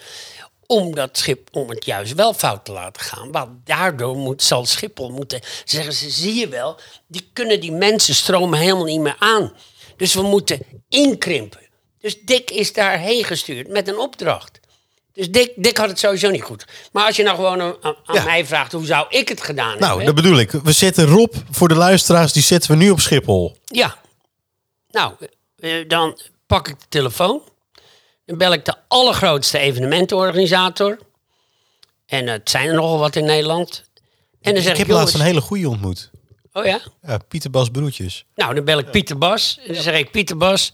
Om dat schip, om het juist wel fout te laten gaan. Want daardoor moet, zal Schiphol moeten zeggen ze, zie je wel, die kunnen die mensen stromen helemaal niet meer aan. Dus we moeten inkrimpen. Dus Dick is daarheen gestuurd met een opdracht. Dus Dick, Dick had het sowieso niet goed. Maar als je nou gewoon aan, aan Ja. mij vraagt, hoe zou ik het gedaan Nou, hebben? dat bedoel ik. We zetten Rob voor de luisteraars, die zetten we nu op Schiphol. Ja. Nou, eh, dan pak ik de telefoon. Dan bel ik de allergrootste evenementenorganisator. En het zijn er nogal wat in Nederland. En dan zeg ik ik, heb laatst jongens, een hele goeie ontmoet. Oh ja? Ja, Pieter Bas Broertjes. Nou, dan bel ik Pieter Bas. En dan zeg ik, Pieter Bas,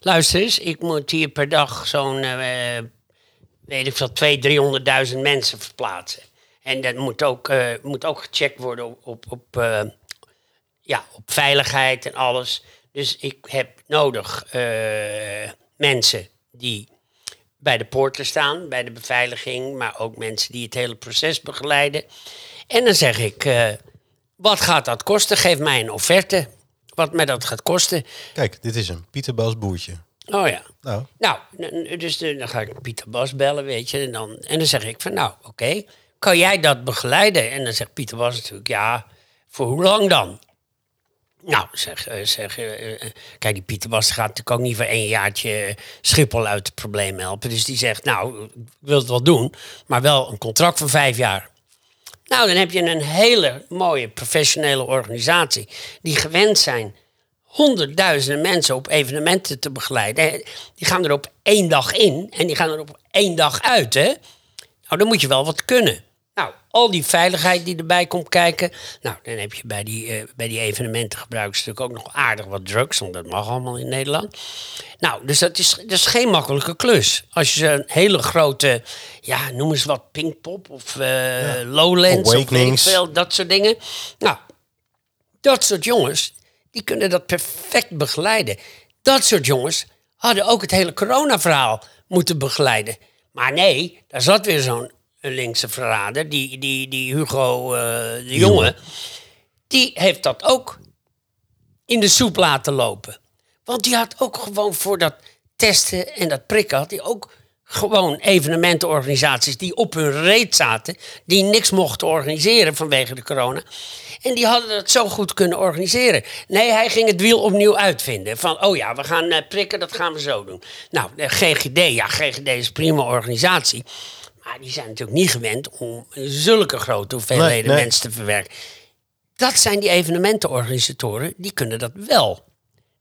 luister eens. Ik moet hier per dag zo'n, eh, weet ik veel, 200.000, 300.000 mensen verplaatsen. En dat moet ook, eh, moet ook gecheckt worden op, op, op, eh, ja, op veiligheid en alles. Dus ik heb nodig mensen die bij de poorten staan, bij de beveiliging, maar ook mensen die het hele proces begeleiden. En dan zeg ik, wat gaat dat kosten? Geef mij een offerte, wat mij dat gaat kosten. Kijk, dit is hem. Pieter Bas Boertje. Oh ja. Nou, Nou, dus de- dan ga ik Pieter Bas bellen, weet je. En dan, en dan zeg ik van, nou, oké, kan jij dat begeleiden? En dan zegt Pieter Bas natuurlijk, ja, voor hoe lang dan? Nou, zeg, eh, zeg eh, eh, kijk, die Pieter Bas gaat natuurlijk ook niet voor één jaartje Schiphol uit het probleem helpen. Dus die zegt, nou, ik wil het wel doen, maar wel een contract van vijf jaar. Nou, dan heb je een hele mooie professionele organisatie die gewend zijn honderdduizenden mensen op evenementen te begeleiden. Die gaan er op één dag in en die gaan er op één dag uit. Hè? Nou, dan moet je wel wat kunnen. Al die veiligheid die erbij komt kijken. Nou, dan heb je bij die, eh, bij die evenementen gebruiken ze natuurlijk ook nog aardig wat drugs. Want dat mag allemaal in Nederland. Nou, dus dat is, dat is geen makkelijke klus. Als je een hele grote, ja, noem eens wat, Pinkpop of eh Lowlands of Awakenings. veel, dat soort dingen. Nou, dat soort jongens, die kunnen dat perfect begeleiden. Dat soort jongens hadden ook het hele corona-verhaal moeten begeleiden. Maar nee, daar zat weer zo'n linkse verrader, die, die, die Hugo eh, de Jonge. Die heeft dat ook in de soep laten lopen. Want die had ook gewoon voor dat testen en dat prikken... had hij ook gewoon evenementenorganisaties die op hun reet zaten... die niks mochten organiseren vanwege de corona. En die hadden dat zo goed kunnen organiseren. Nee, hij ging het wiel opnieuw uitvinden. Van, oh ja, we gaan eh, prikken, dat gaan we zo doen. Nou, de GGD, ja, GGD is een prima organisatie... Maar die zijn natuurlijk niet gewend om zulke grote hoeveelheden Nee, nee. mensen te verwerken. Dat zijn die evenementenorganisatoren, die kunnen dat wel.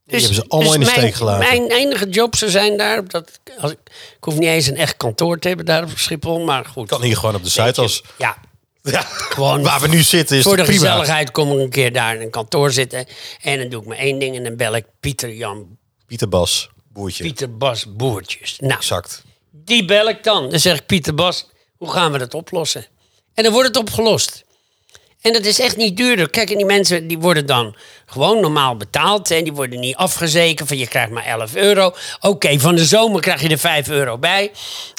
Dus, hebben ze allemaal in de steek gelaten. Mijn enige job zou zijn daar, dat, als ik, ik hoef niet eens een echt kantoor te hebben daar op Schiphol, maar goed. kan hier gewoon op de je, Zuidas. Ja, Ja, Gewoon waar we nu zitten is Voor de prima. gezelligheid kom ik een keer daar in een kantoor zitten. En dan doe ik maar één ding en dan bel ik Pieter Jan, Pieter Bas, boertje. Pieter Bas Boertjes. Nou, Exact. Die bel ik dan. Dan zeg ik, Pieter Bas, hoe gaan we dat oplossen? En dan wordt het opgelost. En dat is echt niet duurder. Kijk, en die mensen die worden dan gewoon normaal betaald. En die worden niet afgezekerd van je krijgt maar 11 euro. Oké, van de zomer krijg je er 5 euro bij.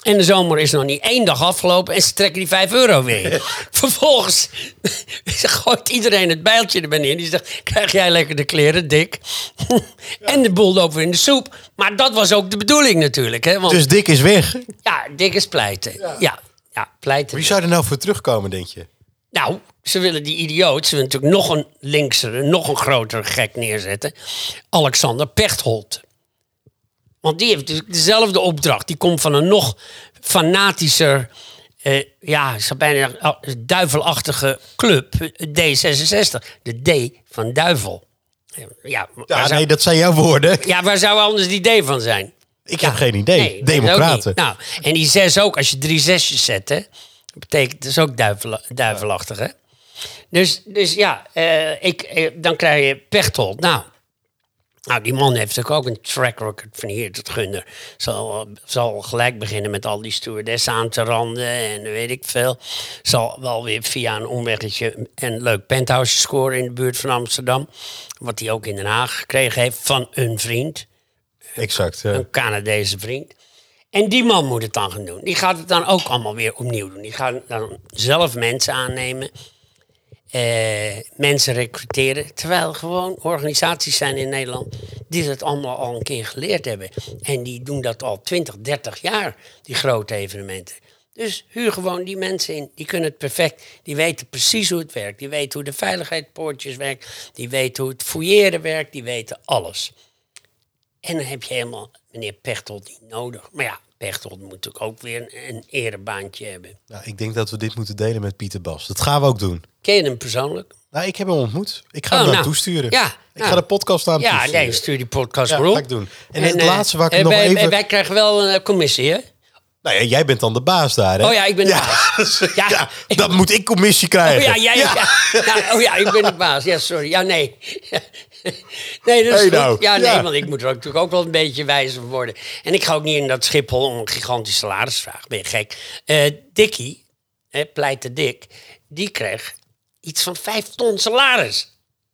En de zomer is nog niet één dag afgelopen en ze trekken die 5 euro weer. Vervolgens gooit iedereen het bijltje er neer. Die zegt, krijg jij lekker de kleren, dik. en de boel loopt weer in de soep. Maar dat was ook de bedoeling natuurlijk. Hè? Want Dus Dick is weg. ja, dik is pleiten. Ja, ja, pleiten. Wie zou er nou voor terugkomen, denk je? Nou, ze willen die idioot, ze willen natuurlijk nog een linksere, nog een grotere gek neerzetten. Alexander Pechtold. Want die heeft dus dezelfde opdracht. Die komt van een nog fanatischer, eh, ja, ik zou bijna ah, duivelachtige club, eh, D66. De D van duivel. Ja, Ja, zou, nee, dat zijn jouw woorden. ja waar zou anders die D van zijn? Ik heb geen idee. Nee, Democraten. Nou, en die zes ook, als je drie zesjes zet, hè, betekent dat is ook duivel, duivelachtig, hè? Dus, dus ja, eh, ik, eh, dan krijg je Pechtold. Nou, nou, die man heeft natuurlijk ook een track record van hier tot gunder. Zal, zal gelijk beginnen met al die stewardessen aan te randen en weet ik veel. Zal wel weer via een omweggetje een leuk penthouse scoren in de buurt van Amsterdam. Wat hij ook in Den Haag gekregen heeft van een vriend Exact. ja. een Canadese vriend. En die man moet het dan gaan doen. Die gaat het dan ook allemaal weer opnieuw doen. Die gaat dan zelf mensen aannemen. eh, mensen recruteren. Terwijl gewoon organisaties zijn in Nederland die dat allemaal al een keer geleerd hebben. En die doen dat al 20, 30 jaar, die grote evenementen. Dus huur gewoon die mensen in. Die kunnen het perfect. Die weten precies hoe het werkt. Die weten hoe de veiligheidspoortjes werkt. Die weten hoe het fouilleren werkt. Die weten alles. En dan heb je helemaal meneer Pechtold niet nodig. Maar ja, Pechtold moet natuurlijk ook weer een, een erebaantje hebben. Nou, ik denk dat we dit moeten delen met Pieter Bas. Dat gaan we ook doen. Ken je hem persoonlijk? Nou, ik heb hem ontmoet. Ik ga Oh, hem naar nou. toesturen. Ja, ik nou. ga de podcast aan Ja, toesturen. nee, stuur die podcast Ja, maar op. ga ik doen. En het eh, laatste waar ik nog wij, even- Wij krijgen wel een eh, commissie, hè? Nou ja, jij bent dan de baas daar, hè? Oh ja, ik ben de Ja, Ja, ja, ik- dan moet ik commissie Oh krijgen. ja, jij, ja. Ja, oh ja, ik ben de baas. Ja, sorry. Ja, nee. Nee, dat is Hey, goed. nou. Ja, nee, Ja. want ik moet er ook, natuurlijk ook wel een beetje wijzer voor worden. En ik ga ook niet in dat Schiphol om een gigantisch salaris vragen. Ben je gek? Eh Dikkie, hè, pleite Dik, die kreeg iets van vijf ton salaris.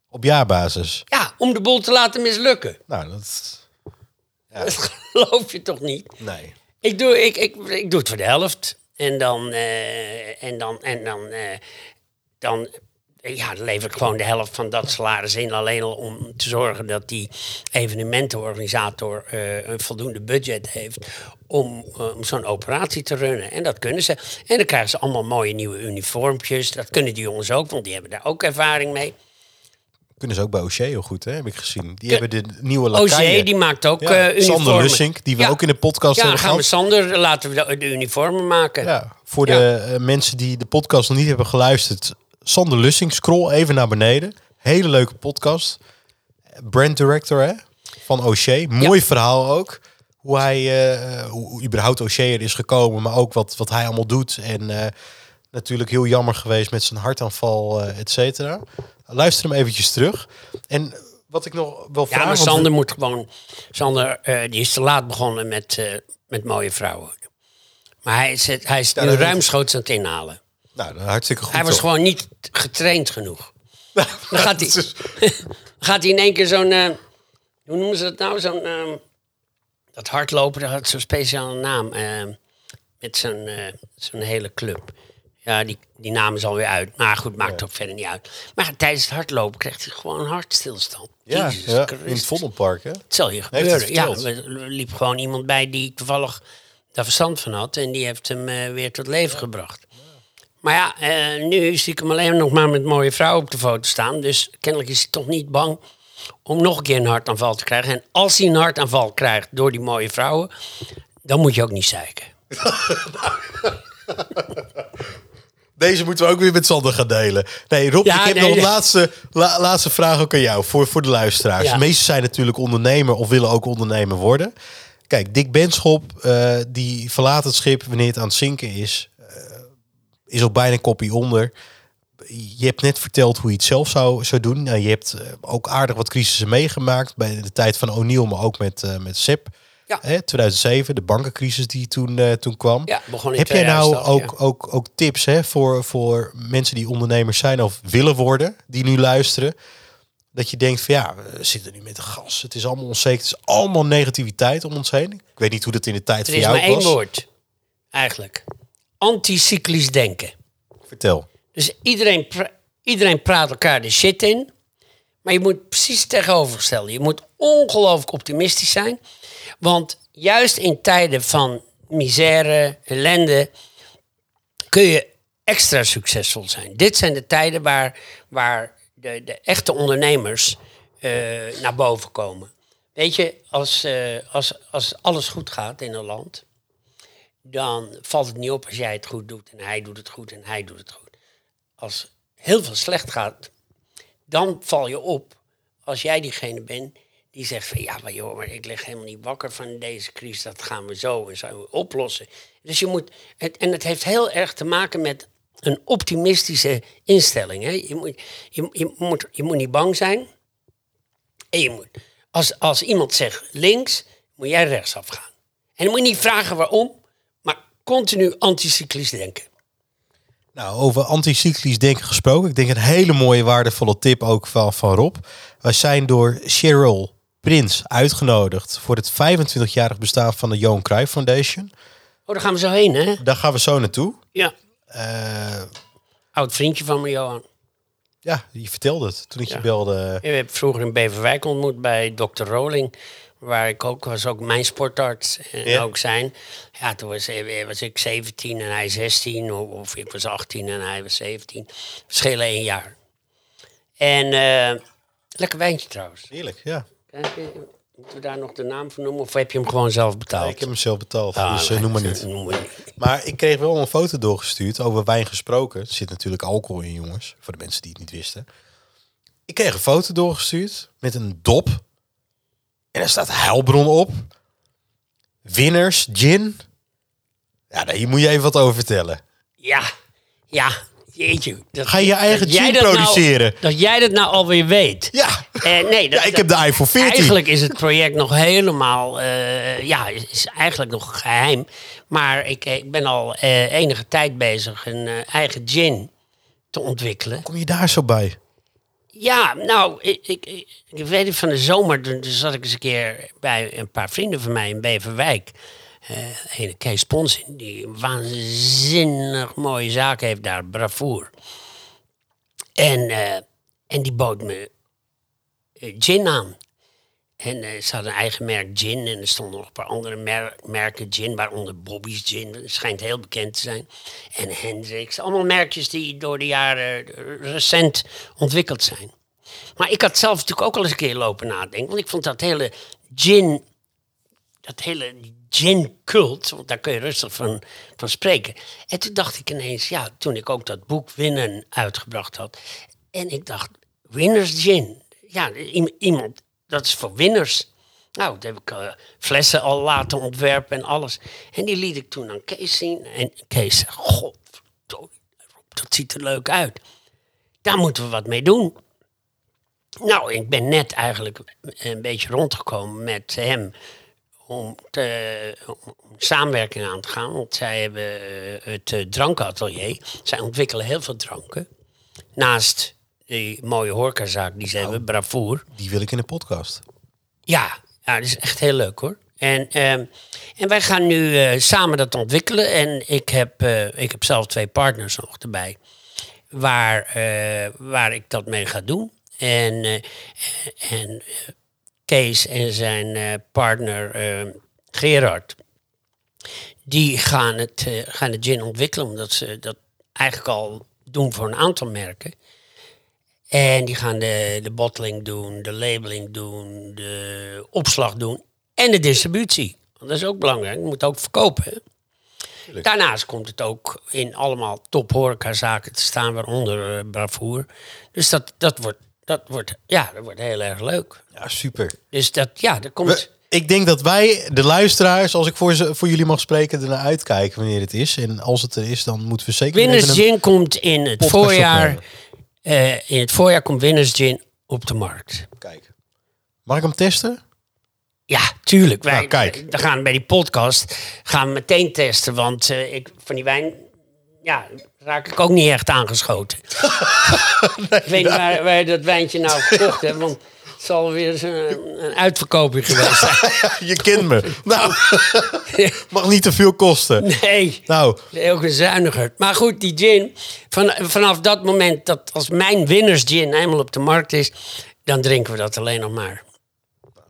Op jaarbasis. Ja, om de boel te laten mislukken. Nou, dat... Dat geloof je toch niet? Nee. Ik doe, ik, ik, ik doe het voor de helft. En dan, eh, en dan, en dan, eh, dan, ja, lever ik gewoon de helft van dat salaris in. Alleen al om te zorgen dat die evenementenorganisator eh, een voldoende budget heeft om, eh, om zo'n operatie te runnen. En dat kunnen ze. En dan krijgen ze allemaal mooie nieuwe uniformpjes. Dat kunnen die jongens ook, want die hebben daar ook ervaring mee. Kunnen ze ook bij O'Shea heel goed, hè? Heb ik gezien. Die hebben de nieuwe lakaien. die maakt ook Ja, eh uniformen. Sander Lussink, die we Ja. ook in de podcast Ja, hebben gaan we. Sander, laten we de, de uniformen maken. Ja, voor de mensen die de podcast nog niet hebben geluisterd. Sander Lussing, scroll even naar beneden. Hele leuke podcast. Brand director hè, van O'Shea. Mooi verhaal ook. Hoe hij, eh, hoe überhaupt O'Shea er is gekomen. Maar ook wat, wat hij allemaal doet. En eh, natuurlijk heel jammer geweest met zijn hartaanval, eh et cetera. Luister hem eventjes terug. En wat ik nog wel vraag... Ja, maar want Sander moet gewoon. Sander die is te laat begonnen met, met mooie vrouwen. Maar hij is, het- hij is nu ruimschoots aan het inhalen. Nou, hartstikke goed Hij was toch? gewoon niet getraind genoeg. Dan gaat hij, is- gaat hij in één keer zo'n. eh, hoe noemen ze dat nou? Zo'n. eh, dat hardlopen, dat had zo'n speciale naam. eh, met zo'n eh, zo'n hele club. Ja, die, die naam is alweer uit. Maar goed, maakt ook verder niet uit. Maar tijdens het hardlopen kreeg hij gewoon een hartstilstand. Ja, Jezus ja, in het. Vondelpark, hè? Het zal je gebeuren. Ja, er liep gewoon iemand bij die toevallig daar verstand van had. En die heeft hem eh, weer tot leven gebracht. Maar ja, eh, nu zie ik hem alleen nog maar met mooie vrouwen op de foto staan. Dus kennelijk is hij toch niet bang om nog een keer een hartaanval te krijgen. En als hij een hartaanval krijgt door die mooie vrouwen, dan moet je ook niet zeiken. Deze moeten we ook weer met Sander gaan delen. Nee, Rob, Ja, ik heb nee, nog een laatste, la- laatste vraag ook aan jou. Voor, voor de luisteraars. Ja. De meesten zijn natuurlijk ondernemer of willen ook ondernemer worden. Kijk, Dick Benschop, eh, die verlaat het schip wanneer het aan het zinken is. Is ook bijna een kopie onder. Je hebt net verteld hoe je het zelf zou, zou doen. Nou, je hebt eh, ook aardig wat crisissen meegemaakt. Bij de tijd van O'Neill, maar ook met, eh met SEP. Ja. Hè, 2007, de bankencrisis die toen, eh, toen kwam. Ja, begon in Heb jij nou 2008, ook, ook, ook tips hè, voor, voor mensen die ondernemers zijn of willen worden, die nu luisteren? Dat je denkt van ja, we zitten nu met de gas. Het is allemaal onzeker. Het is allemaal negativiteit om ons heen. Ik weet niet hoe dat in de tijd Er voor is jou maar één was. woord, eigenlijk. Anticyclisch denken. Vertel. Dus iedereen, pra- iedereen praat elkaar de shit in. Maar je moet precies tegenovergestelde. Je moet ongelooflijk optimistisch zijn. Want juist in tijden van misère, ellende, kun je extra succesvol zijn. Dit zijn de tijden waar, waar de, de echte ondernemers eh, naar boven komen. Weet je, als, eh, als, als alles goed gaat in een land, dan valt het niet op als jij het goed doet en hij doet het goed en hij doet het goed. Als heel veel slecht gaat, dan val je op als jij diegene bent die zegt van ja, maar joh, maar ik lig helemaal niet wakker van deze crisis, dat gaan we zo en zo oplossen. Dus je moet, het, en het heeft heel erg te maken met een optimistische instelling. Hè? Je, moet, je, je, moet, je moet niet bang zijn. En je moet, als, als iemand zegt links, moet jij rechtsaf gaan. En dan moet je niet vragen waarom, continu anticyclisch denken. Nou, over anticyclisch denken gesproken. Ik denk een hele mooie, waardevolle tip ook van, van Rob. We zijn door Cheryl Prins uitgenodigd voor het 25-jarig bestaan van de Johan Cruijff Foundation. Oh, daar gaan we zo heen, hè? Daar gaan we zo naartoe. Ja. Eh, Oud vriendje van me, Johan. ja, je vertelde het toen ik je belde. Ik heb vroeger in Beverwijk ontmoet bij dokter Roling. Waar ik ook was, ook mijn sportarts en Ja. ook zijn. Ja, toen was, eh, was ik 17 en hij 16. Of, of ik was 18 en hij was 17. Verschillen één jaar. En eh, lekker wijntje trouwens. Heerlijk, ja. Eh, Moeten we daar nog de naam van noemen? Of heb je hem gewoon zelf betaald? ik heb hem zelf betaald, Ah, dus eh, noem maar niet. Noem maar niet. Maar ik kreeg wel een foto doorgestuurd over wijn gesproken. Er zit natuurlijk alcohol in, jongens. Voor de mensen die het niet wisten. Ik kreeg een foto doorgestuurd met een dop. En er staat Heilbron op. Winners, gin. Ja, daar hier moet je even wat over vertellen. Ja, ja, jeetje. Dat, Ga je je eigen gin dat nou- produceren? dat jij dat nou alweer weet. Ja, Eh, nee, dat, ja ik heb de iPhone 14. Eigenlijk is het project nog helemaal, eh, ja, is is eigenlijk nog geheim. Maar ik, eh, ik ben al enige tijd bezig een eigen gin te ontwikkelen. Kom je daar zo bij? Ja, nou, ik, ik, ik, weet het van de zomer, toen zat ik eens een keer bij een paar vrienden van mij in Beverwijk. Eh ene Kees Ponsin, die een waanzinnig mooie zaak heeft daar, Bravoer. En, eh, en die bood me eh, gin aan. En eh, ze hadden een eigen merk gin en er stonden nog een paar andere mer- merken gin, waaronder Bobby's Gin, dat schijnt heel bekend te zijn. En Hendrix, allemaal merkjes die door de jaren eh, recent ontwikkeld zijn. Maar ik had zelf natuurlijk ook al eens een keer lopen nadenken, want ik vond dat hele gin, dat hele gin-cult, want daar kun je rustig van, van spreken. En toen dacht ik ineens, ja, toen ik ook dat boek Winnen uitgebracht had, en ik dacht, Winners Gin. Ja, iemand, dat is voor winners. Nou, dat heb ik eh, flessen al laten ontwerpen en alles. En die liet ik toen aan Kees zien. En Kees zei, god, dat ziet er leuk uit. Daar moeten we wat mee doen. Nou, ik ben net eigenlijk een beetje rondgekomen met hem om, om samenwerking aan te gaan. Want zij hebben eh, het eh, drankatelier. Zij ontwikkelen heel veel dranken. Naast die mooie horecazaak die ze hebben, Bravoer. Die wil ik in de podcast. Ja, ja, dat is echt heel leuk hoor. En, ehm, en wij gaan nu eh, samen dat ontwikkelen. En ik heb, eh, ik heb zelf twee partners nog erbij. Waar, eh, waar ik dat mee ga doen. En, en Kees en zijn partner eh, Gerard. Die gaan het, gaan het gin ontwikkelen. Omdat ze dat eigenlijk al doen voor een aantal merken. En die gaan de, de bottling doen, de labeling doen, de opslag doen en de distributie. Want dat is ook belangrijk, je moet ook verkopen. Daarnaast komt het ook in allemaal top horecazaken te staan, waaronder eh, Bravoer. Dus dat, dat, wordt, dat, wordt, ja, dat wordt heel erg leuk. Ja, super. Dus dat, ja, er komt, Ik denk dat wij, de luisteraars, als ik voor, ze, voor jullie mag spreken, ernaar uitkijken wanneer het is. En als het er is, dan moeten we zeker Winners Gin komt in het voorjaar. opnemen. Eh, in het voorjaar komt Winners Gin op de markt. Kijk. Mag ik hem testen? Ja, tuurlijk. Wij, Nou, kijk. We gaan bij die podcast gaan we meteen testen. Want eh, ik, van die wijn ja, raak ik ook niet echt aangeschoten. ik weet niet waar, waar je dat wijntje nou gekocht hebt. Want het zal weer eens een, een uitverkoping geweest zijn. Je kent me. nou, mag niet te veel kosten. Nee. Nou, Heel gezuiniger. Maar goed, die gin. Van, vanaf dat moment dat als mijn winners gin eenmaal op de markt is, dan drinken we dat alleen nog maar.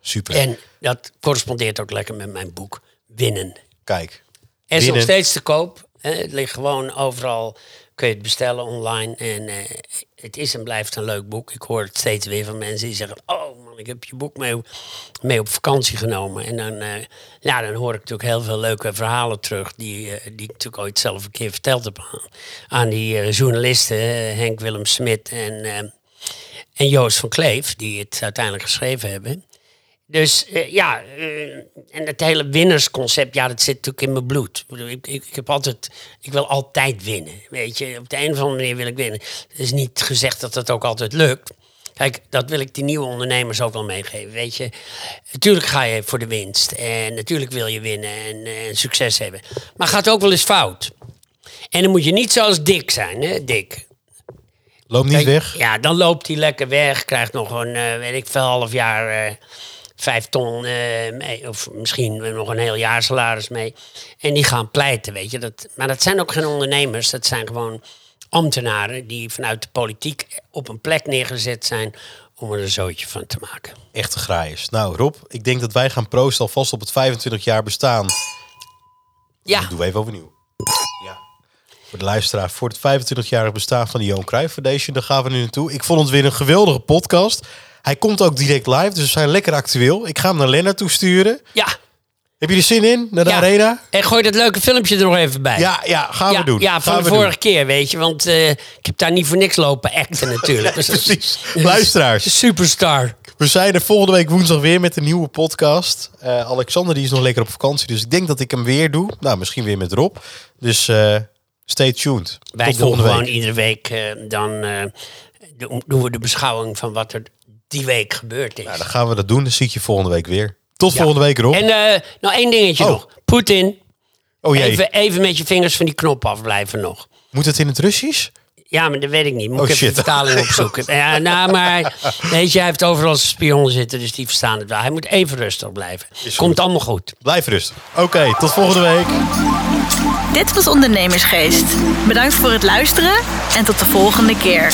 super. En dat correspondeert ook lekker met mijn boek Winnen. Kijk. En is nog steeds te koop. Het ligt gewoon overal. Kun je het bestellen online. En eh, het is en blijft een leuk boek. Ik hoor het steeds weer van mensen die zeggen: Oh ik heb je boek mee, mee op vakantie genomen. En dan, eh, ja, dan hoor ik natuurlijk heel veel leuke verhalen terug. Die, eh, die ik natuurlijk ooit zelf een keer verteld heb aan, die eh, journalisten, Henk Willem Smit en, en Joost van Kleef, die het uiteindelijk geschreven hebben. Dus ja, en het hele winnersconcept, ja, dat zit natuurlijk in mijn bloed. Ik, ik heb altijd, ik wil altijd winnen. Weet je, op de een of andere manier wil ik winnen. Het is niet gezegd dat dat ook altijd lukt. Kijk, dat wil ik die nieuwe ondernemers ook wel meegeven. Weet je, natuurlijk ga je voor de winst. En natuurlijk wil je winnen en, en succes hebben. Maar gaat ook wel eens fout. En dan moet je niet zoals Dick zijn, hè, Dick. Loop niet Kijk, weg. Ja, dan loopt hij lekker weg. Krijgt nog een, eh, weet ik veel, half jaar eh, vijf ton eh, mee. Of misschien nog een heel jaar salaris mee. En die gaan pleiten, weet je. Dat, maar dat zijn ook geen ondernemers. Dat zijn gewoon ambtenaren die vanuit de politiek op een plek neergezet zijn om er een zootje van te maken. Echte graaiers. Nou Rob, ik denk dat wij gaan proosten alvast op het 25 jaar bestaan. Ja, Dat doen we even overnieuw. Ja. Voor de luisteraar, voor het 25-jarig bestaan van de Johan Cruijff Foundation, daar gaan we nu naartoe. Ik vond het weer een geweldige podcast. Hij komt ook direct live, dus we zijn lekker actueel. Ik ga hem naar Lennart toesturen. ja. Heb je er zin in? Naar de ja. arena? En gooi dat leuke filmpje er nog even bij. Ja, ja, gaan ja, we doen. Ja, van Gaan de vorige doen. keer, weet je. Want eh, ik heb daar niet voor niks lopen acten natuurlijk. Dus Precies. Luisteraars, Superstar. we zijn er volgende week woensdag weer met een nieuwe podcast. Eh, Alexander die is nog lekker op vakantie, dus ik denk dat ik hem weer doe. Nou, misschien weer met Rob. Dus eh, stay tuned. Wij Tot doen gewoon week. iedere week, dan doen we de beschouwing van wat er die week gebeurd is. Nou, dan gaan we dat doen. Dan zie ik je volgende week weer. Tot Ja. volgende week, Rob. En eh, nou één dingetje Oh. nog. Poetin, oh jee, even, even met je vingers van die knop afblijven nog. moet het in het Russisch? Ja, maar dat weet ik niet. Moet Oh, ik even shit. de vertaling opzoeken. Ja, nou, maar weet je, hij heeft overal zijn spion zitten, dus die verstaan het wel. Hij moet even rustig blijven. Is Komt goed. allemaal goed. Blijf rustig. Oké, tot volgende week. Dit was Ondernemersgeest. Bedankt voor het luisteren en tot de volgende keer.